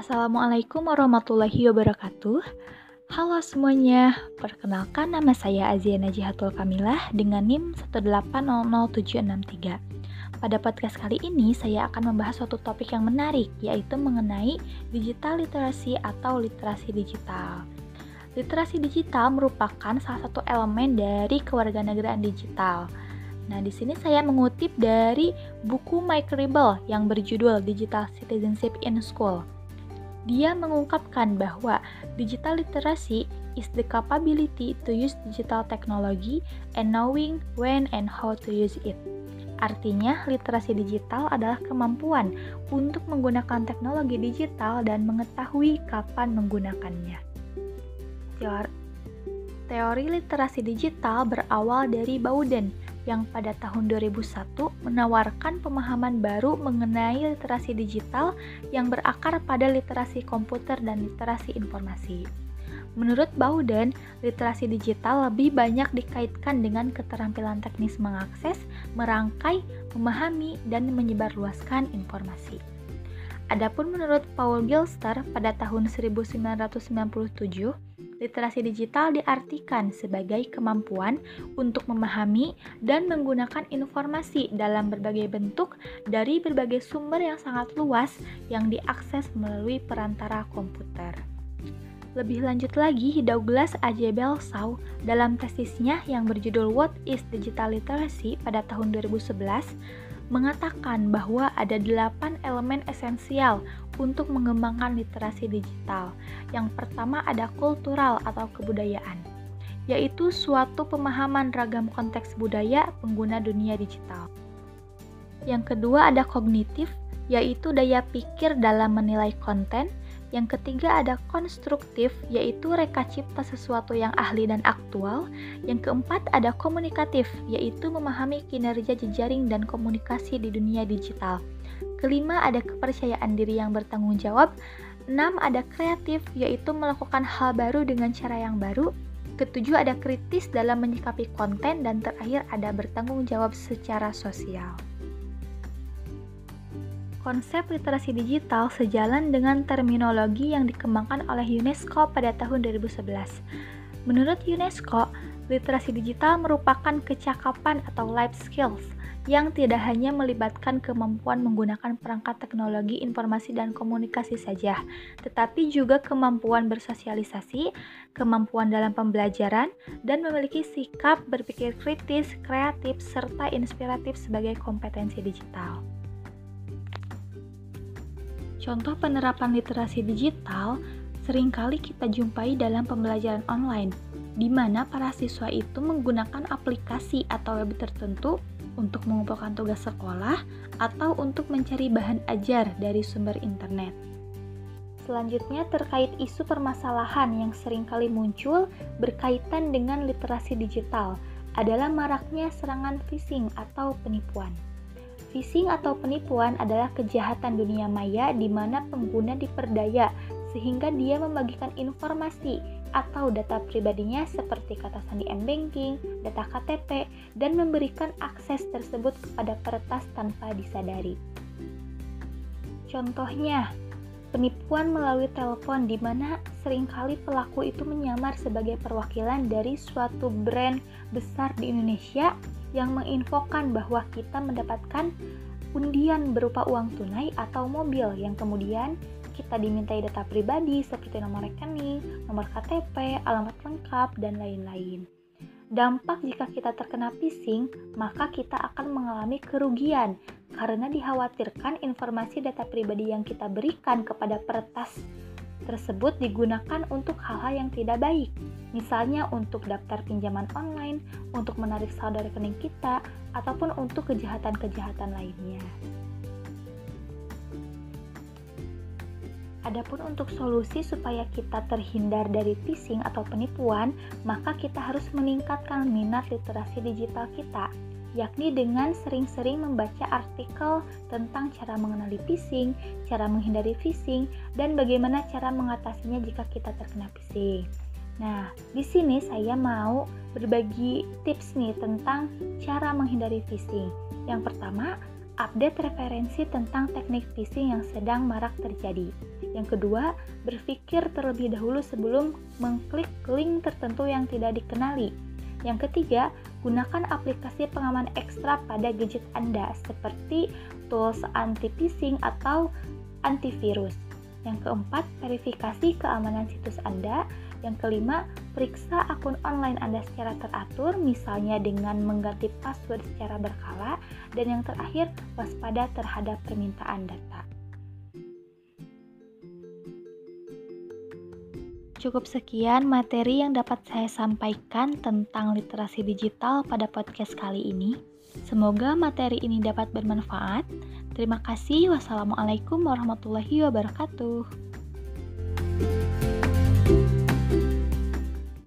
Assalamualaikum warahmatullahi wabarakatuh. Halo semuanya, perkenalkan nama saya Aziana Jihatul Kamilah dengan NIM 1800763. Pada podcast kali ini saya akan membahas suatu topik yang menarik yaitu mengenai digital literasi atau literasi digital. Literasi digital merupakan salah satu elemen dari kewarganegaraan digital. Nah, di sini saya mengutip dari buku Mike Ribble yang berjudul Digital Citizenship in School. Dia mengungkapkan bahwa digital literasi is the capability to use digital technology and knowing when and how to use it. Artinya, literasi digital adalah kemampuan untuk menggunakan teknologi digital dan mengetahui kapan menggunakannya. Teori literasi digital berawal dari Bowden yang pada tahun 2001 menawarkan pemahaman baru mengenai literasi digital yang berakar pada literasi komputer dan literasi informasi. Menurut Bowden, literasi digital lebih banyak dikaitkan dengan keterampilan teknis mengakses, merangkai, memahami, dan menyebarluaskan informasi. Adapun menurut Paul Gilster pada tahun 1997, literasi digital diartikan sebagai kemampuan untuk memahami dan menggunakan informasi dalam berbagai bentuk dari berbagai sumber yang sangat luas yang diakses melalui perantara komputer. Lebih lanjut lagi, Douglas A. J. Belsaw dalam tesisnya yang berjudul What is Digital Literacy pada tahun 2011 mengatakan bahwa ada delapan elemen esensial untuk mengembangkan literasi digital. Yang pertama ada kultural atau kebudayaan, yaitu suatu pemahaman ragam konteks budaya pengguna dunia digital. Yang kedua ada kognitif, yaitu daya pikir dalam menilai konten, yang ketiga ada konstruktif, yaitu reka cipta sesuatu yang ahli dan aktual. Yang keempat ada komunikatif, yaitu memahami kinerja jejaring dan komunikasi di dunia digital. Kelima ada kepercayaan diri yang bertanggung jawab. Enam ada kreatif, yaitu melakukan hal baru dengan cara yang baru. Ketujuh ada kritis dalam menyikapi konten dan terakhir ada bertanggung jawab secara sosial. Konsep literasi digital sejalan dengan terminologi yang dikembangkan oleh UNESCO pada tahun 2011. Menurut UNESCO, literasi digital merupakan kecakapan atau life skills yang tidak hanya melibatkan kemampuan menggunakan perangkat teknologi informasi dan komunikasi saja, tetapi juga kemampuan bersosialisasi, kemampuan dalam pembelajaran, dan memiliki sikap berpikir kritis, kreatif, serta inspiratif sebagai kompetensi digital. Contoh penerapan literasi digital sering kali kita jumpai dalam pembelajaran online, di mana para siswa itu menggunakan aplikasi atau web tertentu untuk mengumpulkan tugas sekolah atau untuk mencari bahan ajar dari sumber internet. Selanjutnya terkait isu permasalahan yang sering kali muncul berkaitan dengan literasi digital adalah maraknya serangan phishing atau penipuan. Phishing atau penipuan adalah kejahatan dunia maya di mana pengguna diperdaya sehingga dia membagikan informasi atau data pribadinya seperti kata sandi m-banking, data KTP, dan memberikan akses tersebut kepada peretas tanpa disadari. Contohnya, penipuan melalui telepon di mana sering kali pelaku itu menyamar sebagai perwakilan dari suatu brand besar di Indonesia yang menginfokan bahwa kita mendapatkan undian berupa uang tunai atau mobil yang kemudian kita dimintai data pribadi seperti nomor rekening, nomor KTP, alamat lengkap, dan lain-lain. Dampak jika kita terkena phishing, maka kita akan mengalami kerugian karena dikhawatirkan informasi data pribadi yang kita berikan kepada peretas tersebut digunakan untuk hal-hal yang tidak baik, misalnya untuk daftar pinjaman online, untuk menarik saldo rekening kita, ataupun untuk kejahatan-kejahatan lainnya. Adapun untuk solusi supaya kita terhindar dari phishing atau penipuan, maka kita harus meningkatkan minat literasi digital kita yakni dengan sering-sering membaca artikel tentang cara mengenali phishing, cara menghindari phishing, dan bagaimana cara mengatasinya jika kita terkena phishing. Nah, di sini saya mau berbagi tips nih tentang cara menghindari phishing. Yang pertama, update referensi tentang teknik phishing yang sedang marak terjadi. Yang kedua, berpikir terlebih dahulu sebelum mengklik link tertentu yang tidak dikenali. Yang ketiga, gunakan aplikasi pengaman ekstra pada gadget Anda seperti tools anti-phishing atau antivirus. Yang keempat, verifikasi keamanan situs Anda. Yang kelima, periksa akun online Anda secara teratur, misalnya dengan mengganti password secara berkala. Dan yang terakhir, waspada terhadap permintaan data. Cukup sekian materi yang dapat saya sampaikan tentang literasi digital pada podcast kali ini. Semoga materi ini dapat bermanfaat. Terima kasih. Wassalamualaikum warahmatullahi wabarakatuh.